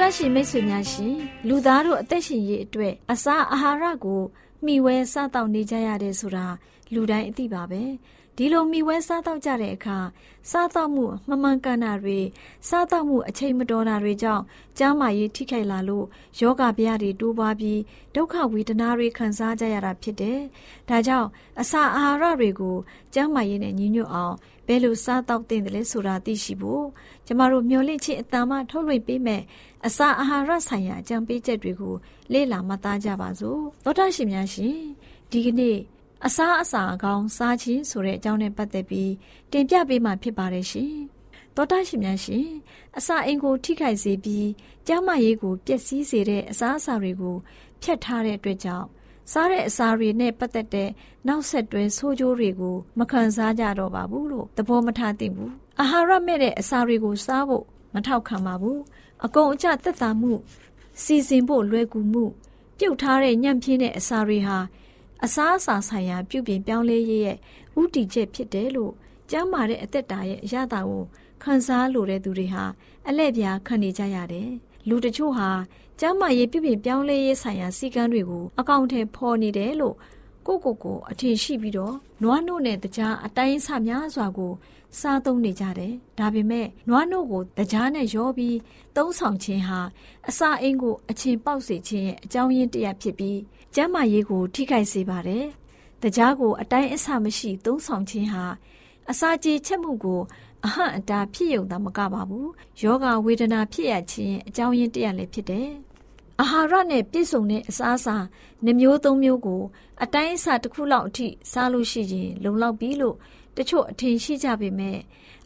တရှင်မိတ်ဆွေများရှင်လူသားတို့အသက်ရှင်ရေးအတွက်အစာအာဟာရကိုမျှဝဲစားတောက်နေကြရတယ်ဆိုတာလူတိုင်းအသိပါပဲ ဒီလိုမိဝဲစားတော့ကြတဲ့အခါစားတော့မှုမမှန်ကန်တာတွေစားတော့မှုအချိန်မတော်တာတွေကြောင့်ကျန်းမာရေးထိခိုက်လာလို့ယောဂဗျာတွေတိုးပွားပြီးဒုက္ခဝေဒနာတွေခံစားကြရတာဖြစ်တယ်။ဒါကြောင့်အစာအာဟာရတွေကိုကျန်းမာရေးနဲ့ညီညွတ်အောင်ဘယ်လိုစားတော့သင့်တယ်လဲဆိုတာသိရှိဖို့ကျမတို့မျှဝင့်ခြင်းအတန်မှထုတ်လွှင့်ပေးမယ်အစာအာဟာရဆိုင်ရာအကြံပေးချက်တွေကိုလေ့လာမှတ်သားကြပါစို့။သောတာရှင်များရှင်ဒီကနေ့ အစားအစာအကောင်းစားခြင်းဆိုတဲ့အကြောင်းနဲ့ပတ်သက်ပြီးတင်ပြပေးမှာဖြစ်ပါတယ်ရှင်။သောတာရှင်များရှင်အစာအိမ်ကိုထိခိုက်စေပြီးကျန်းမာရေးကိုပျက်စီးစေတဲ့အစာအစာတွေကိုဖြတ်ထားတဲ့အတွက်ကြောင့်စားတဲ့အစာတွေနဲ့ပတ်သက်တဲ့နောက်ဆက်တွဲဆိုးကျိုးတွေကိုမခံစားကြတော့ပါဘူးလို့သဘောမထားသင့်ဘူး။အာဟာရမဲ့တဲ့အစာတွေကိုစားဖို့မထောက်ခံပါဘူး။အကုန်အကျသက်သာမှုစီစဉ်ဖို့လွယ်ကူမှုပြုတ်ထားတဲ့ညံ့ပြင်းတဲ့အစာတွေဟာ အစားအစာဆိုင်ရာပြုပြင်ပြောင်းလဲရေးရဲ့ဥတီချက်ဖြစ်တယ်လို့ကျမ်းမာတဲ့အသက်တာရဲ့အရသာကိုခံစားလိုတဲ့သူတွေဟာအလဲ့ပြားခံနေကြရတယ်။လူတချို့ဟာကျမ်းမာရေးပြုပြင်ပြောင်းလဲရေးဆိုင်ရာစီကံတွေကိုအကောင့်ထဲဖော်နေတယ်လို့ကိုကိုကိုအထင်ရှိပြီးတော့နွားနို့နဲ့တကြားအတိုင်းဆများစွာကို စားသုံးနေကြတယ်။ဒါပေမဲ့နွားနို့ကိုတကြားနဲ့ရောပြီးသုံးဆောင်ခြင်းဟာအစာအိမ်ကိုအချင်းပေါက်စေခြင်းရဲ့အကြောင်းရင်းတစ်ရပ်ဖြစ်ပြီးကျန်းမာရေးကိုထိခိုက်စေပါတယ်။တကြားကိုအတိုင်းအဆမရှိသုံးဆောင်ခြင်းဟာအစာကြေချက်မှုကိုအဟန့်အတားဖြစ်ယုံတာမကပါဘူး။ယောဂဝေဒနာဖြစ်ရခြင်းအကြောင်းရင်းတစ်ရပ်လည်းဖြစ်တယ်။အာဟာရနဲ့ပြည့်စုံတဲ့အစားအစာနှမျိုးသုံးမျိုးကို အတိုင်းအဆတစ်ခုလောက်အထိစားလို့ရှိရင် လုံလောက်ပြီလို့ တချို့အထင်ရှိကြပေမဲ့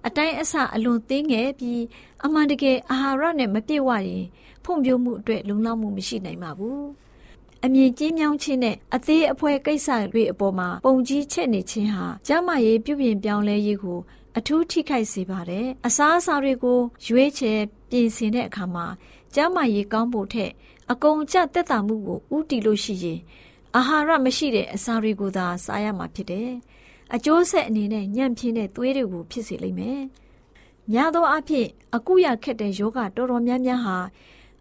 အတိုင်းအဆအလွန်သေးငယ်ပြီးအမှန်တကယ်အာဟာရနဲ့မပြည့်ဝရင်ဖွံ့ဖြိုးမှုအတွက်လုံလောက်မှုမရှိနိုင်ပါဘူး။အမြင်ကြီးမြောင်းခြင်းနဲ့အသေးအဖွဲကိစ္စတွေအပေါ်မှာပုံကြီးချက်နေခြင်းဟာကျန်းမာရေးပြုပြင်ပြောင်းလဲရေးကိုအထူးထိခိုက်စေပါတယ်။အစားအစာတွေကိုရွေးချယ်ပြင်ဆင်တဲ့အခါမှာကျန်းမာရေးကောင်းဖို့ထက်အကုန်ကျသက်သာမှုကိုဥတီလို့ရှိရင်အာဟာရမရှိတဲ့အစာတွေကိုသာစားရမှာဖြစ်တယ်။ အကျိုးဆက်အနေနဲ့ညံ့ပြင်းတဲ့သွေးတွေကိုဖြစ်စေလိမ့်မယ်။များသောအားဖြင့်အကုရခက်တဲ့ယောဂတော်တော်များများဟာ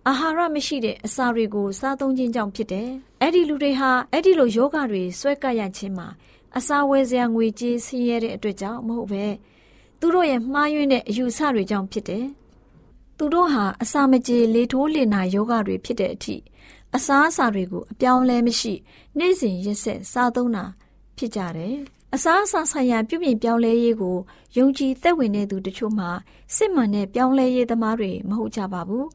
အာဟာရမရှိတဲ့အစာတွေကိုစားသုံးခြင်းကြောင့်ဖြစ်တယ်။အဲ့ဒီလူတွေဟာအဲ့ဒီလိုယောဂတွေဆွဲကပ်ရခြင်းမှာအစာဝယ်စရာငွေကြေးဆင်းရဲတဲ့အတွက်ကြောင့်မဟုတ်ပဲသူတို့ရဲ့မှားယွင်းတဲ့အယူဆတွေကြောင့်ဖြစ်တယ်။သူတို့ဟာအစာမကြေလေထိုးလေနာယောဂတွေဖြစ်တဲ့အထိအစာအစာတွေကိုအပြောင်းလဲမရှိ နေ့စဉ်ရက်ဆက်စားသုံးတာဖြစ်ကြတယ်။ အစားအစာဆိုင်ရာပြုပြင်ပြောင်းလဲရေးကိုယုံကြည်သက်ဝင်တဲ့သူတချို့မှစစ်မှန်တဲ့ပြောင်းလဲရေးသမားတွေမဟုတ်ကြပါဘူး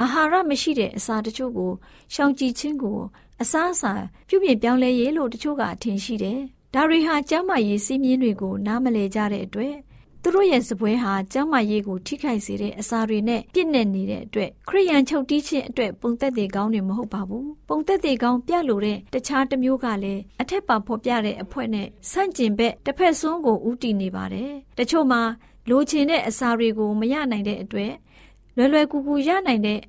အာဟာရမရှိတဲ့အစာတချို့ကိုရှောင်ကြဉ်ခြင်းကိုအစားအစာပြုပြင်ပြောင်းလဲရေးလို့တချို့ကအထင်ရှိတယ်။ဒါတွေဟာကျန်းမာရေးစည်းမျဉ်းတွေကိုနားမလည်ကြတဲ့အတွက် သူတို့ရဲ့စပွဲဟာကျမ်းမာရေးကိုထိခိုက်စေတဲ့အစာတွေနဲ့ပြည့်နေနေတဲ့အတွက်ခရိယန်ချုပ်တီးခြင်းအတွက်ပုံသက်တွေကောင်းနေမဟုတ်ပါဘူးပုံသက်တွေကောင်းပြလို့တဲ့တခြားတစ်မျိုးကလည်းအထက်ပါဖော်ပြတဲ့အဖွဲနဲ့ဆန့်ကျင်ဘက်တစ်ဖက်စွန်းကိုဥတီနေပါတယ်တချို့မှာလိုချင်တဲ့အစာတွေကိုမရနိုင်တဲ့အတွက်လွယ်လွယ်ကူကူရနိုင်တဲ့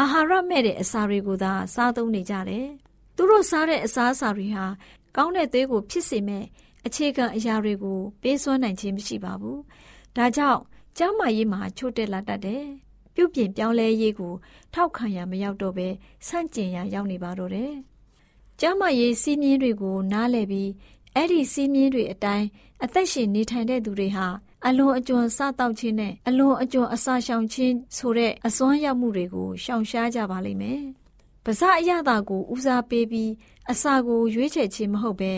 အာဟာရမဲ့တဲ့အစာတွေကိုသာစားသုံးနေကြတယ်သူတို့စားတဲ့အစားအစာတွေဟာကောင်းတဲ့သွေးကိုဖြစ်စေမဲ့ အခြေခံအရာတွေကိုပေးစွမ်းနိုင်ခြင်းမရှိပါဘူး။ဒါကြောင့်ကျမ်းမာရေးမှာချို့တက်လာတတ်တယ်။ပြုပြင်ပြောင်းလဲရေးကိုထောက်ခံရမရောက်တော့ပဲဆန့်ကျင်ရရောက်နေပါတော့တယ်။ကျမ်းမာရေးစီးမြင်တွေကိုနားလည်ပြီးအဲ့ဒီစီးမြင်တွေအတိုင်းအသက်ရှင်နေထိုင်တဲ့သူတွေဟာအလွန်အကျွံစတောက်ခြင်းနဲ့အလွန်အကျွံအစာရှောင်ခြင်းဆိုတဲ့အစွမ်းရောက်မှုတွေကိုရှောင်ရှားကြပါလိမ့်မယ်။ပါဇအရသာကိုဦးစားပေးပြီးအစာကိုရွေးချယ်ခြင်းမဟုတ်ပဲ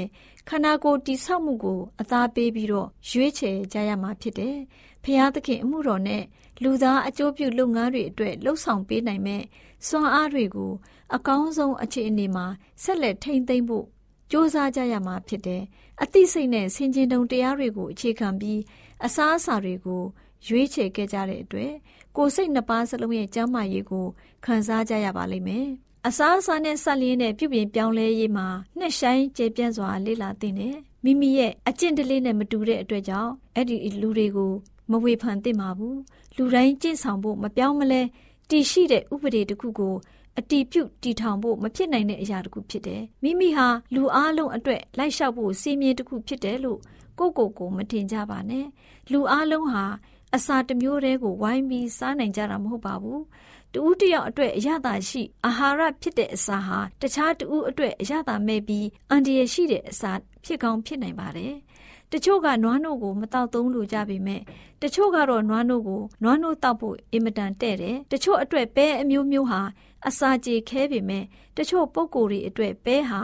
ခန္ဓာကိုယ်တိဆောက်မှုကိုအသားပေးပြီးတော့ရွေးချယ်ကြရမှာဖြစ်တယ်။ဖျားသခင်အမှုတော်နဲ့လူသားအကျိုးပြုလုပ်ငန်းတွေအတွက်လှုပ်ဆောင်ပေးနိုင်မဲ့စွမ်းအားတွေကို အကောင်းဆုံးအခြေအနေမှာဆက်လက်ထိန်းသိမ်းဖို့စ조사ကြရမှာဖြစ်တယ်။အသိစိတ်နဲ့ဆင်ခြင်တုံတရားတွေကိုအခြေခံပြီးအစားအစာတွေကိုရွေးချယ်ခဲ့ကြတဲ့အတွက်ကိုယ်စိတ်နှစ်ပါးစလုံးရဲ့ကျန်းမာရေးကိုခံစားကြရပါလိမ့်မယ်။ အစားအစာနဲ့ဆက်လျင်းတဲ့ပြုပြင်ပြောင်းလဲရေးမှာနှစ်ဆိုင်ကျေပြန့်စွာလေ့လာသင့်တယ်။မိမိရဲ့အကျင့်တလေးနဲ့မတူတဲ့အတွက်ကြောင့်အဲ့ဒီလူတွေကိုမဝေဖန်သင့်ပါဘူး။လူတိုင်းကျင့်ဆောင်ဖို့မပြောင်းမလဲတည်ရှိတဲ့ဥပဒေတစ်ခုကိုအတီးပြုတ်တီထောင်ဖို့မဖြစ်နိုင်တဲ့အရာတစ်ခုဖြစ်တယ်။မိမိဟာလူအလုံးအတွက်လိုက်လျှောက်ဖို့စီးမြင်တစ်ခုဖြစ်တယ်လို့ကိုကိုကိုမထင်ကြပါနဲ့။လူအလုံးဟာအစာတစ်မျိုးတည်းကိုဝိုင်းပြီးစားနိုင်ကြတာမဟုတ်ပါဘူး။ တူဦးတယောက်အတွက်အရသာရှိအာဟာရဖြစ်တဲ့အစာဟာတခြားတူဦးအတွက်အရသာမဲ့ပြီးအန်ဒီရရှိတဲ့အစာဖြစ်ကောင်းဖြစ်နိုင်ပါတယ်။တချို့ကနွားနို့ကိုမတောက်သုံးလို့ကြပေမဲ့တချို့ကတော့နွားနို့ကိုနွားနို့တောက်ဖို့အင်မတန်တဲ့တယ်။တချို့အတွက်ပဲအမျိုးမျိုးဟာအစာကြေခဲပေမဲ့တချို့ပုံကိုယ်တွေအတွက်ပဲဟာ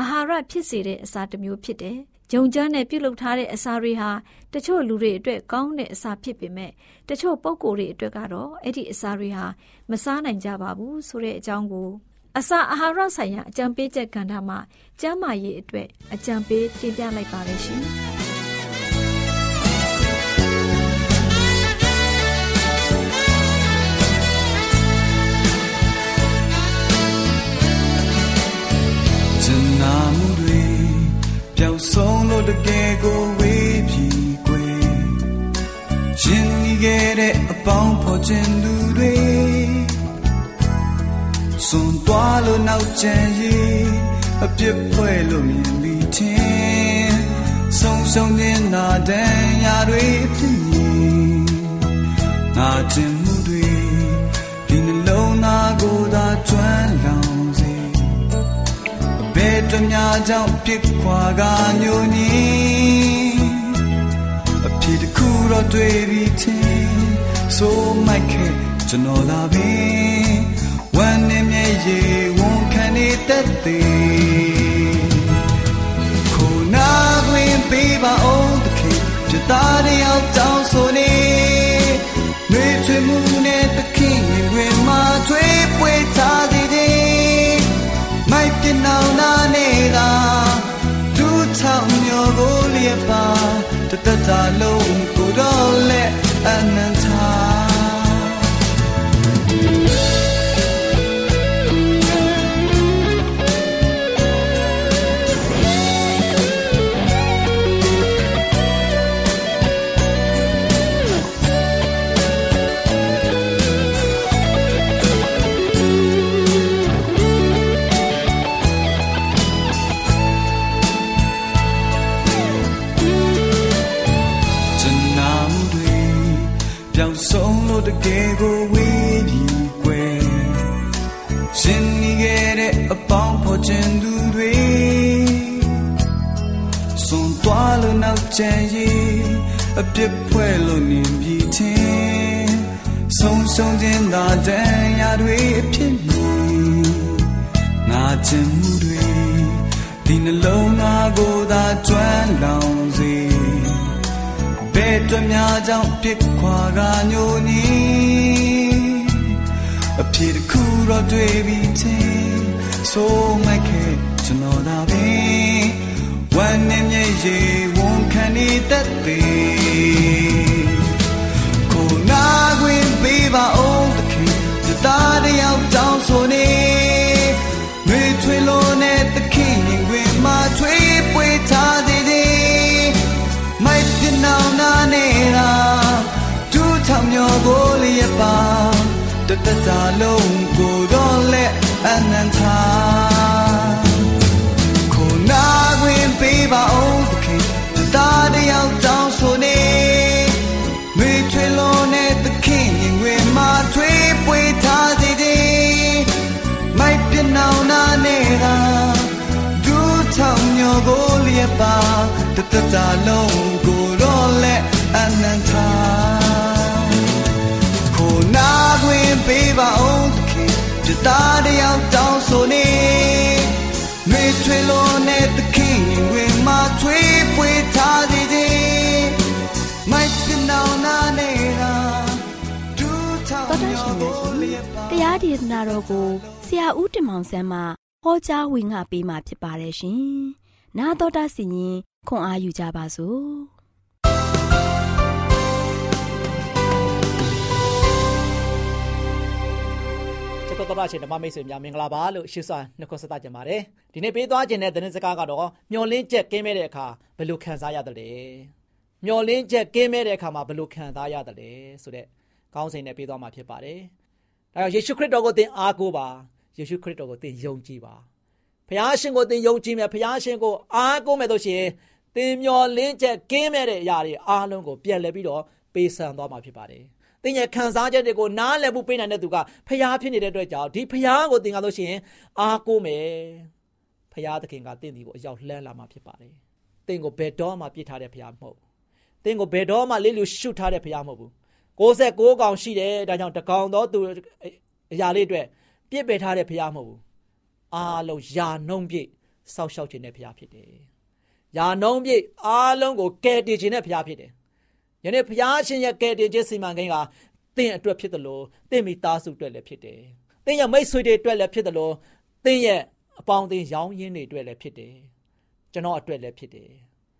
အာဟာရဖြစ်စေတဲ့အစာတစ်မျိုးဖြစ်တယ် ဂျုံကြမ်းနဲ့ပြုတ်လုထားတဲ့အစာတွေဟာတချို့လူတွေအတွက်ကောင်းတဲ့အစာဖြစ်ပေမဲ့တချို့ပုံကိုယ်တွေအတွက်ကတော့အဲ့ဒီအစာတွေဟာမစားနိုင်ကြပါဘူးဆိုတဲ့အကြောင်းကိုအစာအာဟာရဆိုင်ရာအကြံပေးချက်ကဏ္ဍမှာကျန်းမာရေးအတွက်အကြံပေးတင်ပြလိုက်ပါရရှင်။ ပျောက်ဆုံးလို့တကယ်ကိုဝေးပြီကွယ်ရှင်နေခဲ့တဲ့အပေါင်းဖော်ခြင်းသူတွေစွန်သွားလို့နောက်ကျန်ရေးအပြစ်ဖွဲ့လို့မြင်ပြီးချင်းဆုံးရှုံးနေတာတန်ရာတွေဖြစ်နေငါကျင်မှုတွေဒီနှလုံးသားကိုသာကျွမ်းလောင်ဘယ် တများကြောင့်ပြစ်ခွာကညိုညင်းအဖြစ်တစ်ခုတော့တွေ့ပြီးချင်းဆိုမိုက်ခဲ့ကျွန်တော်လာပြီဝမ်းနဲ့မျက်ရည်ဝန်ခံနေတတ်သေးခုနာတွင်ပေးပါအောင်တခင်ပြသားတယောက်တောင်းဆိုနေနှွေချွေမှုနဲ့တခင်ဝင်မှာထွေးပွေထားသည်မိုက်ပြ နောင်နာနေတာသူ့ထောင်မျိုးကိုလျက်ပါတတတလုံးကိုတော့လက် ဒီနှလုံးသားကိုသာကျွမ်းလောင်စေဘယ်တွများကြောင့်ပြစ်ခွာကညိုနီအဖြစ်တစ်ခုတော့တွေ့ပြီးချင်းဆိုမိုက်ခဲ့ကျွန်တော်သာပဲဝမ်းနဲ့မျက်ရည်ဝန်ခံနေတတ်သေးက် တတတလုံးကိုတော့လက်အနန္တာခုနာခွင်ပေးပါအောင်သခင်တာတယောက်တောင်းဆိုနေမေထွေလုံးနဲ့သခင်ရင်ဝင်မှာထွေးပွေထားစေခြင်းမိုက်ပြနောင်နာနေတာဒူးထောင်ညောကိုလျက်ပါတတတလုံး ခင်ပြတာတယောက်တောင်းဆိုနေမေထွေလုံးနဲ့သခင်ရင်ဝင်မှာထွေးပွေထားစေခြင်းမိုက်ပြနောင်နာနေတာဒူးထောင်တော်တညောရှင်ကိုများလရှင်ျက်ပါတရားဒေသနာတော်ကိုဆရာဦးတင်မောင်ဆန်းမှဟောကြားဝင်ငါပေးมาဖြစ်ပါတယ်ရှင်။နာတော်တာစီရင်ခွန်အားယူကြပါစို့။ တော်တော်ရှင်ဓမ္မမိတ်ဆွေများမင်္ဂလာပါလို့ရှုစွာနှုတ်ခွန်းဆက်သကြပါတယ်ဒီနေ့ပေးသွားခြင်းတဲ့သတင်းစကားကတော့မျောလင်းချက်ကင်းမဲ့တဲ့အခါဘယ်လိုခံစားရတယ်လဲမျောလင်းချက်ကင်းမဲ့တဲ့အခါမှာဘယ်လိုခံစားရတယ်လဲဆိုတဲ့ကောင်းစဉ်နဲ့ပေးသွားမှာဖြစ်ပါတယ်ဒါကြောင့်ယေရှုခရစ်တော်ကိုသင်အားကိုးပါယေရှုခရစ်တော်ကိုသင်ယုံကြည်ပါဖခင်ရှင်ကိုသင်ယုံကြည်မယ်ဖခင်ရှင်ကိုအားကိုးမယ်လို့ရှိရင်သင်မျောလင်းချက်ကင်းမဲ့တဲ့အရာတွေအားလုံးကိုပြန်လဲပြီးတော့ပေးဆံသွားမှာဖြစ်ပါတယ် သင်ရဲ့ခံစားချက်တွေကိုနားလည်မှုပေးနိုင်တဲ့သူကဖျားဖြစ်နေတဲ့အတွက်ကြောင့်ဒီဖျားကိုသင်ကားလို့ရှိရင်အားကိုးမယ်ဖျားသခင်ကတင့်ဒီကိုအရောက်လှမ်းလာမှာဖြစ်ပါတယ်သင်ကိုဘယ်တော့မှပြစ်ထားတဲ့ဖျားမဟုတ်သင်ကိုဘယ်တော့မှလေးလူရှုထားတဲ့ဖျားမဟုတ်ဘူး69កောင်ရှိတယ်ဒါကြောင့်တကောင်တော့သူအရာလေးအတွက်ပြစ်ပယ်ထားတဲ့ဖျားမဟုတ်ဘူးအားလုံးယာနှုံးပြည့်စောက်ရှောက်ခြင်းတဲ့ဖျားဖြစ်တယ်ယာနှုံးပြည့်အားလုံးကိုကယ်တင်ခြင်းတဲ့ဖျားဖြစ်တယ် ယနေ့ဘုရားရှင်ရဲ့ကယ်တင်ခြင်းစီမံကိန်းကသင်အတွက်ဖြစ်တယ်လို့သင်မိသားစုအတွက်လည်းဖြစ်တယ်။သင်ရဲ့မိတ်ဆွေတွေအတွက်လည်းဖြစ်တယ်လို့သင်ရဲ့အပေါင်းအသင်းရောင်းရင်းတွေအတွက်လည်းဖြစ်တယ်။ကျွန်တော်အတွက်လည်းဖြစ်တယ်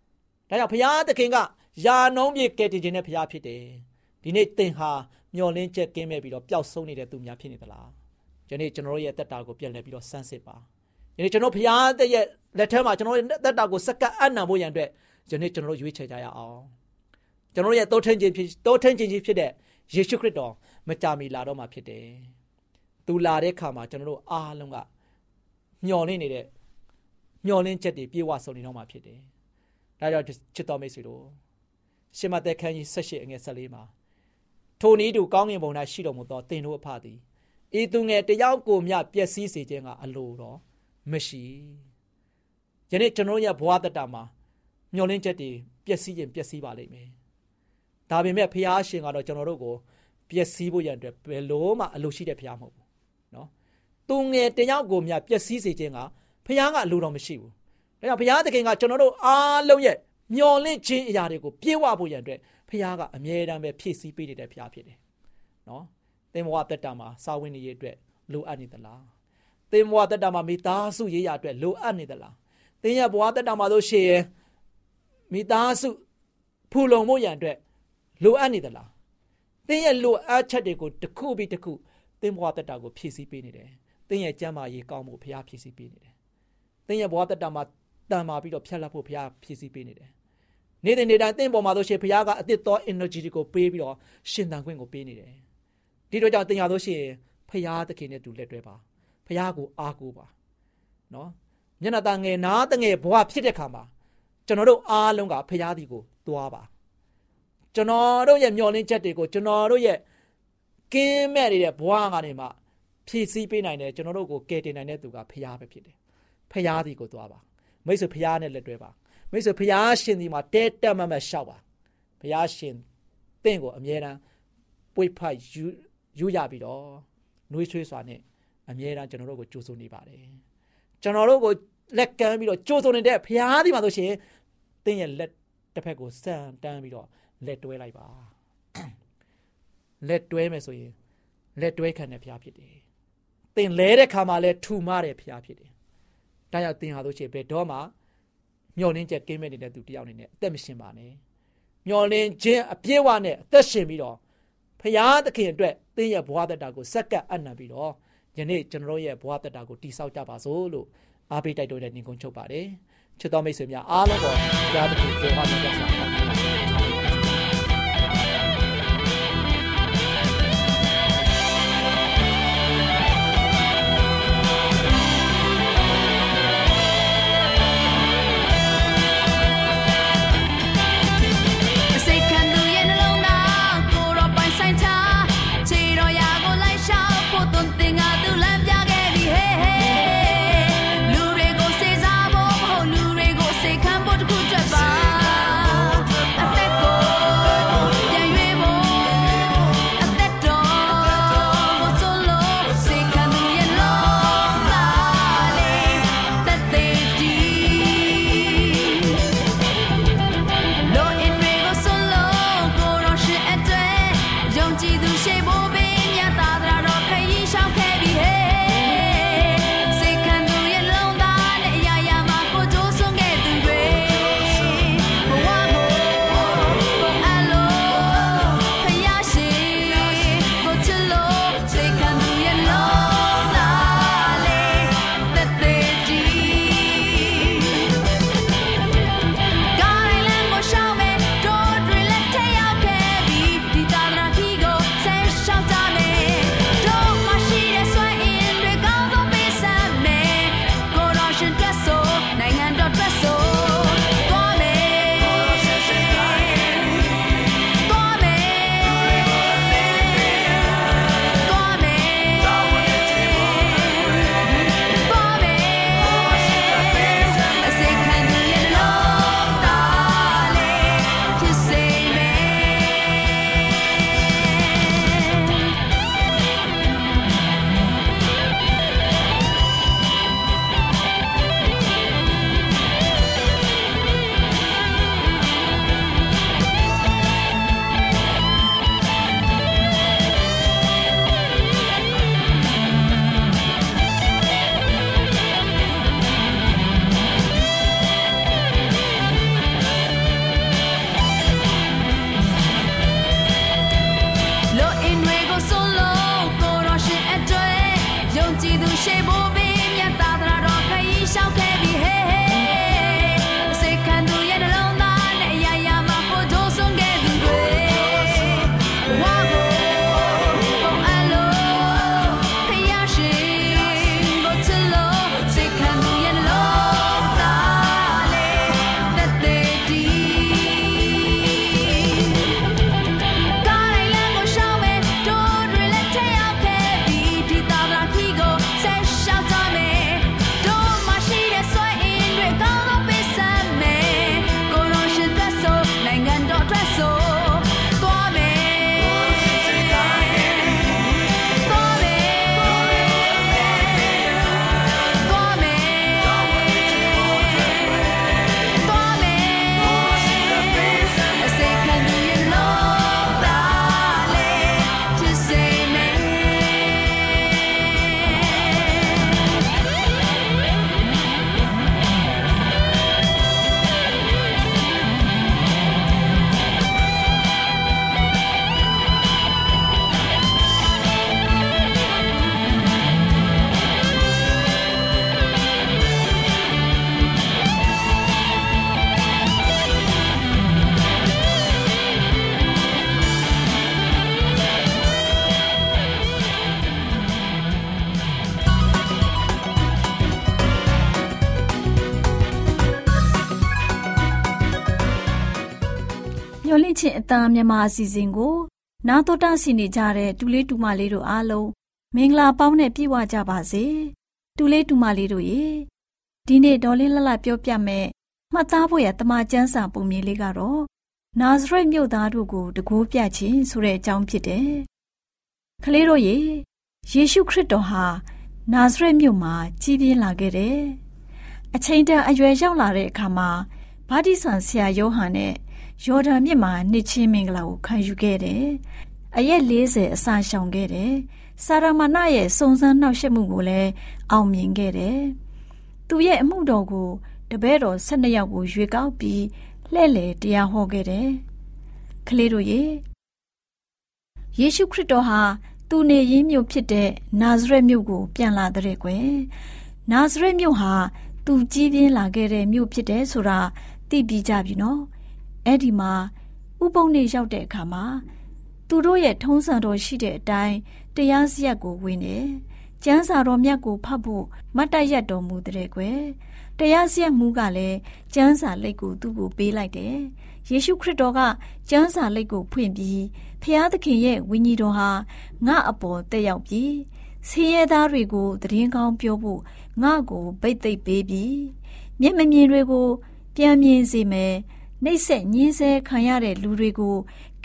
။ဒါကြောင့်ဘုရားသခင်ကယာနှုံးပြေကယ်တင်ခြင်းနဲ့ဘုရားဖြစ်တယ်။ဒီနေ့သင်ဟာမျောလင်းချက်ကင်းမဲ့ပြီးတော့ပျောက်ဆုံးနေတဲ့သူများဖြစ်နေသလား။ဒီနေ့ကျွန်တော်ရဲ့တက်တာကိုပြန်လည်ပြီးတော့စမ်းစစ်ပါ။ဒီနေ့ကျွန်တော်ဘုရားတဲ့ရဲ့လက်ထက်မှာကျွန်တော်ရဲ့တက်တာကိုစက္ကပ်အံ့နံဖို့ရန်အတွက်ဒီနေ့ကျွန်တော်ရွေးချယ်ကြရအောင်။ ကျွန်တော်ရဲ့တိုးထင်းခြင်းဖြစ်တိုးထင်းခြင်းကြီးဖြစ်တဲ့ယေရှုခရစ်တော်မကြာမီလာတော့မှာဖြစ်တယ်။သူလာတဲ့အခါမှာကျွန်တော်တို့အားလုံးကမျော်လင့်နေတဲ့မျော်လင့်ချက်တွေပြေဝဆုံနေတော့မှာဖြစ်တယ်။ဒါကြောင့်ချစ်တော်မိတ်ဆွေတို့ရှမသက်ခန်းကြီး၁၈အငယ်၁၄မှာထိုနည်းတူကောင်းကင်ဘုံ၌ရှိတော်မူသောသင်တို့အဖသည်ဤသူငယ်တယောက်ကိုမျှပျက်စီးစေခြင်းကအလိုတော်မရှိ။ယနေ့ကျွန်တော်ရဲ့ဘဝတတမှာမျော်လင့်ချက်တွေပျက်စီးရင်ပျက်စီးပါလိမ့်မယ်။ ဒါပေမဲ့ဖះရှင်ကတော့ကျွန်တော်တို့ကိုပျက်စီးဖို့ရန်အတွက်ဘယ်လို့မှအလိုရှိတဲ့ဖះမဟုတ်ဘူး။နော်။သူငယ်တယောက်ကိုမြပျက်စီးစေခြင်းကဖះကအလိုတော်မရှိဘူး။ဒါကြောင့်ဖះသခင်ကကျွန်တော်တို့အားလုံးရဲ့မျော်လင့်ခြင်းအရာတွေကိုပြေဝဖို့ရန်အတွက်ဖះကအမြဲတမ်းပဲဖြည့်ဆည်းပေးနေတဲ့ဖះဖြစ်တယ်။နော်။သင်ဘဝတက်တာမှာစာဝင်နေရအတွက်လိုအပ်နေသလား။သင်ဘဝတက်တာမှာမိသားစုရေးရအတွက်လိုအပ်နေသလား။သင်ရဲ့ဘဝတက်တာမှာလို့ရှိရင်မိသားစုဖူလုံမှုရန်အတွက် လိုအပ်နေသလားသင်ရဲ့လိုအပ်ချက်တွေကိုတစ်ခုပြီးတစ်ခုသင်ဘဝတက်တာကိုဖြည့်ဆည်းပေးနေတယ်သင်ရဲ့ကျမ်းမာရေးကောင်းမှုဘုရားဖြည့်ဆည်းပေးနေတယ်သင်ရဲ့ဘဝတက်တာမှာတန်မာပြီးတော့ဖြတ်လက်ဖို့ဘုရားဖြည့်ဆည်းပေးနေတယ်နေ့တိုင်းနေ့တိုင်းသင်ပေါ်မှာဆိုရှင်ဘုရားကအသစ်သော energy တွေကိုပေးပြီးတော့ရှင်သန်ခွင့်ကိုပေးနေတယ်ဒီတော့ကြောင့်သင်ရလို့ရှိရင်ဘုရားသခင်နဲ့တူလက်တွဲပါဘုရားကိုအားကိုးပါနော်မျက်နှာตาငယ်နားတငယ်ဘဝဖြစ်တဲ့ခါမှာကျွန်တော်တို့အားလုံးကဖရာဒီကိုသွားပါ ကျွန်တော်တို့ရဲ့မျောလင်းချက်တွေကိုကျွန်တော်တို့ရဲ့ကင်းမဲ့နေတဲ့ဘဝကနေမှဖြည့်ဆည်းပေးနိုင်တယ်ကျွန်တော်တို့ကိုကယ်တင်နိုင်တဲ့သူကဖရာပဲဖြစ်တယ်ဖရာဒီကိုသွားပါမိတ်ဆွေဖရာနဲ့လက်တွဲပါမိတ်ဆွေဖရာရှင်ဒီမှာတဲတက်မတ်မတ်ရှောက်ပါဖရာရှင်တင့်ကိုအမြဲတမ်းပွေဖိုက်ယူယူရပြီးတော့နှွေးချွေးစွာနဲ့အမြဲတမ်းကျွန်တော်တို့ကိုကြိုးစုံနေပါတယ်ကျွန်တော်တို့ကိုလက်ကမ်းပြီးတော့ကြိုးစုံနေတဲ့ဖရာဒီမှာဆိုရှင်တင်းရဲ့လက်တစ်ဖက်ကိုစံတန်းပြီးတော့ လက်တွဲလိုက်ပါလက်တွဲမယ်ဆိုရင်လက်တွဲခံတဲ့ဖျားဖြစ်တယ်တင်လဲတဲ့ခါမှာလဲထူမတဲ့ဖျားဖြစ်တယ်ဒါကြောင့်တင်ဟာလို့ရှိရင်ဘယ်တော့မှမျောလင်းချက်ကင်းမဲ့နေတဲ့သူတယောက်အနေနဲ့အသက်မရှင်ပါနဲ့မျောလင်းခြင်းအပြည့်အဝနဲ့အသက်ရှင်ပြီးတော့ဖျားသခင်အတွက်တင်းရဲ့ဘဝတတကိုစက္ကပ်အနံပြီးတော့ယနေ့ကျွန်တော်ရဲ့ဘဝတတကိုတိဆောက်ကြပါစို့လို့အားပေးတိုက်တွန်းတဲ့ညီကုန်းချုပ်ပါတယ်ချစ်တော်မိတ်ဆွေများအားလုံးကိုဘုရားသခင်ကြော်ဟောမြတ် ခြင်းအတန်မြန်မာအစီအစဉ်ကို နာတော်တာဆင်နေကြတဲ့တူလေးတူမလေးတို့အားလုံးမင်္ဂလာပေါင်းနဲ့ပြည့်ဝကြပါစေတူလေးတူမလေးတို့ရေဒီနေ့ဒေါ်လေးလလပြောပြမယ်မှတ်သားဖို့ရတမချန်းစာပုံမြင်လေးကတော့နာဇရက်မြို့သားတို့ကိုတကိုးပြခြင်းဆိုတဲ့အကြောင်းဖြစ်တယ်ကလေးတို့ရေယေရှုခရစ်တော်ဟာနာဇရက်မြို့မှာကြီးပြင်းလာခဲ့တယ်အချိန်တန်အရွယ်ရောက်လာတဲ့အခါမှာဗာတိဆန်ဆရာယောဟန်နဲ့ ယော်ဒန်မြစ်မှာနှစ်ချင်းမင်္ဂလာကိုခံယူခဲ့တယ်။အရက်40အစာရှောင်ခဲ့တယ်။စာရမဏရဲ့စုံစမ်းနှောက်ယှက်မှုကိုလည်းအောင်မြင်ခဲ့တယ်။သူရဲ့အမှုတော်ကိုတပည့်တော်12ယောက်ကိုရွေကောက်ပြီးလှဲ့လေတရားဟောခဲ့တယ်။ကလေးတို့ရေယေရှုခရစ်တော်ဟာသူနေရင်းမြို့ဖြစ်တဲ့နာဇရက်မြို့ကို ပြန်လာတဲ့ကွယ်။နာဇရက်မြို့ဟာသူကြီးပြင်းလာခဲ့တဲ့မြို့ဖြစ်တယ်ဆိုတာသိပြီးကြပြီနော် အဲ့ဒီမှာဥပုံနေရောက်တဲ့အခါမှာသူတို့ရဲ့ထုံးစံတော်ရှိတဲ့အတိုင်းတရားစရက်ကိုဝင်တယ်ကျမ်းစာတော်မြတ်ကိုဖတ်ဖို့မတ်တရတ်တော်မူတဲ့ကွယ်တရားစရက်မူကလည်းကျမ်းစာလက်ကိုသူ့ကိုပေးလိုက်တယ်ယေရှုခရစ်တော်ကကျမ်းစာလက်ကိုဖွင့်ပြီးဖျားသခင်ရဲ့ဝိညာဉ်တော်ဟာငါအပေါ်တက်ရောက်ပြီးဆင်းရဲသားတွေကိုတည်င်းကောင်းပြောဖို့ငါ့ကိုဗိတ်သိပ်ပေးပြီးမျက်မမြင်တွေကို ပြန်မြင်စေမယ် နှိမ့်ဆက်ညင်းဆဲခံရတဲ့လူတွေကို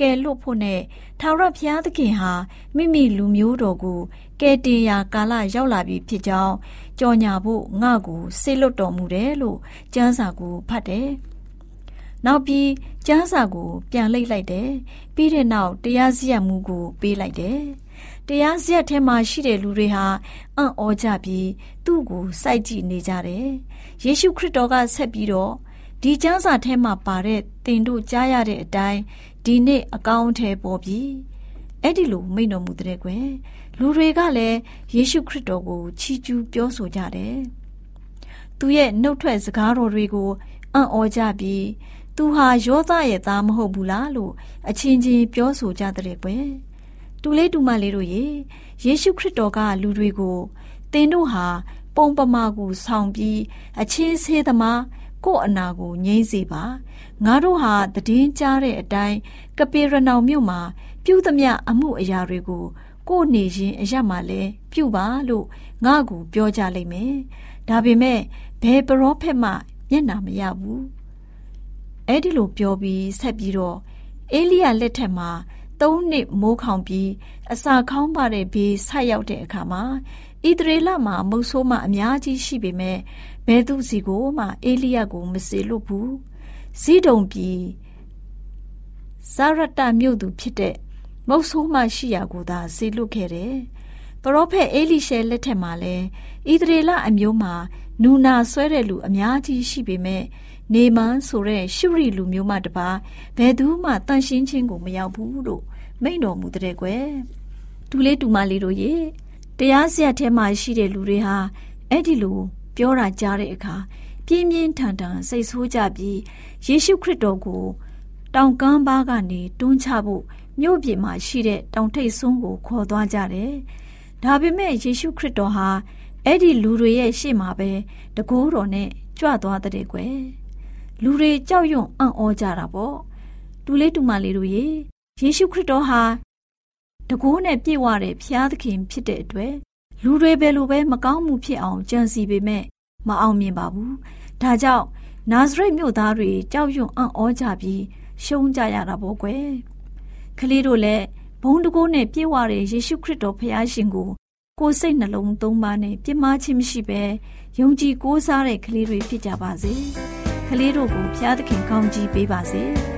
ကယ်လွတ်ဖို့နဲ့ထာဝရဘုရားသခင်ဟာမိမိလူမျိုးတော်ကိုကယ်တင်ရာကာလရောက်လာပြီဖြစ်ကြောင်းကြော်ညာဖို့ငါ့ကိုဆေလွတ်တော်မူတယ်လို့ကျမ်းစာကိုဖတ်တယ်။နောက်ပြီးကျမ်းစာကို ပြန်လိမ့်လိုက်တယ်။ပြီးတဲ့နောက်တရားစီရင်မှုကိုပေးလိုက်တယ်။တရားစီရင်ထဲမှာရှိတဲ့လူတွေဟာအံ့ဩကြပြီးသူ့ကိုစိုက်ကြည့်နေကြတယ်။ယေရှုခရစ်တော်ကဆက်ပြီးတော့ ဒီကျမ်းစာထဲမှာပါတဲ့တင်တို့ကြားရတဲ့အတိုင်းဒီနေ့အကောင်းထဲပေါ်ပြီအဲ့ဒီလိုမိန့်တော်မူတဲ့ကွယ်လူတွေကလည်းယေရှုခရစ်တော်ကိုချီးကျူးပြောဆိုကြတယ်သူရဲ့နှုတ်ထွက်စကားတော်တွေကိုအံ့ဩကြပြီးသူဟာယောသရဲ့သားမဟုတ်ဘူးလားလို့အချင်းချင်းပြောဆိုကြတဲ့ကွယ်တူလေးတူမလေးတို့ရေယေရှုခရစ်တော်ကလူတွေကိုသင်တို့ဟာပုံပမာကိုဆောင်ပြီးအချင်းဆေးသမား ကို့အနာကိုငြိမ့်စေပါငါတို့ဟာတည်င်းကြားတဲ့အတိုင်းကပေရနောင်မြို့မှာ ပြုသမျှအမှုအရာတွေကို ကို့နေရင်အရမှလည်းပြုပါလို့ငါ့ကိုပြောကြလိမ့်မယ်ဒါပေမဲ့ဘယ်ပရောဖက်မှမျက်နာမရဘူးအဲ့ဒီလိုပြောပြီးဆက်ပြီးတော့အေလိယလက်ထက်မှာသုံးနှစ်မိုးခေါင်ပြီးအစာခေါင်းပါတဲ့ဘေးဆက်ရောက်တဲ့အခါမှာဣသရေလမှာမုတ်ဆိုးမှအများကြီးရှိပေမဲ့ ဘဲသူစီကိုမှအေလိယကို မစေလွတ်ဘူးဇီးဒုံပြည်ဇာရတမြို့သူဖြစ်တဲ့မုတ်ဆိုးမှရှိရာကိုသာစေလွတ်ခဲ့တယ်ပရောဖက်အေလိရှဲလက်ထက်မှာလဲဣသရေလအမျိုးမှာနူနာဆွဲတဲ့လူအများကြီးရှိပေမဲ့နေမန်းဆိုတဲ့ရှုရီလူမျိုးမှတပါဘယ်သူမှတန်ရှင်းချင်းကိုမရောက်ဘူးလို့မိန့်တော်မူတဲ့ကွယ်တူလေးတူမလေးတို့ရေတရားစရထဲမှာရှိတဲ့လူတွေဟာအဲ့ဒီလို ပြောတာကြားတဲ့အခါပြင်းပြင်းထန်ထန်စိတ်ဆိုးကြပြီးယေရှုခရစ်တော်ကိုတောင်ကမ်းပါးကနေတွန်းချဖို့မြို့ပြင်မှာရှိတဲ့တောင်ထိပ်ဆုံးကိုခေါ်သွားကြတယ်။ဒါပေမဲ့ယေရှုခရစ်တော်ဟာအဲ့ဒီလူတွေရဲ့ရှေ့မှာပဲတကိုးတော်နဲ့ကြွသွားတဲ့ကွယ်။လူတွေကြောက်ရွံ့အံ့ဩကြတာပေါ့။တူလေးတူမလေးတို့ရေယေရှုခရစ်တော်ဟာတကိုးနဲ့ပြည့်ဝတဲ့ဖျားသခင်ဖြစ်တဲ့အတွက် လူတွေပဲလိုပဲမကောင်းမှုဖြစ်အောင်ကြံစီပေမဲ့မအောင်မြင်ပါဘူး။ဒါကြောင့်နာဇရိတ်မြို့သားတွေကြောက်ရွံ့အံ့ဩကြပြီးရှုံးကြရတာပေါ့ကွယ်။ကလေးတို့လည်းဘုံတကိုးနဲ့ပြည့်ဝတဲ့ယေရှုခရစ်တော်ဖခင်ရှင်ကိုကိုယ်စိတ်နှလုံးသုံးပါးနဲ့ပြစ်မှားခြင်းမရှိဘဲယုံကြည်ကိုးစားတဲ့ကလေးတွေဖြစ်ကြပါစေ။ကလေးတို့ကိုဖျားသခင်ကောင်းကြီးပေးပါစေ။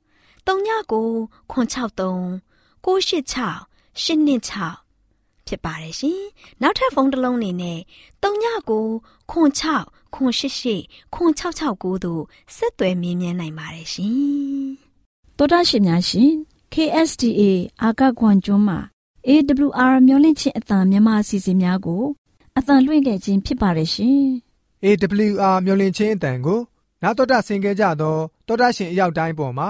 39 663 686 826ဖြစ်ပါတယ်ရှင်။နောက်ထပ်ဖုန်းတစ်လုံးနေနဲ့39 06 088 0669တို့ဆက်သွယ်မြင်းမြန်းနိုင်ပါတယ်ရှင်။တောတာရှင်များရှင် KSTA အာကခွန်ကျွန်းမှာ AWR မျိုးလင့်ချင်းအတံမြန်မာအစီအစဉ်များကိုအတံလွှင့်ခဲ့ခြင်းဖြစ်ပါတယ်ရှင် AWR မျော်လင့်ခြင်းအတန်ကိုနာတော်တာဆင် गे ကြတော့တောတာရှင်အရောက်တိုင်းပေါ်မှာ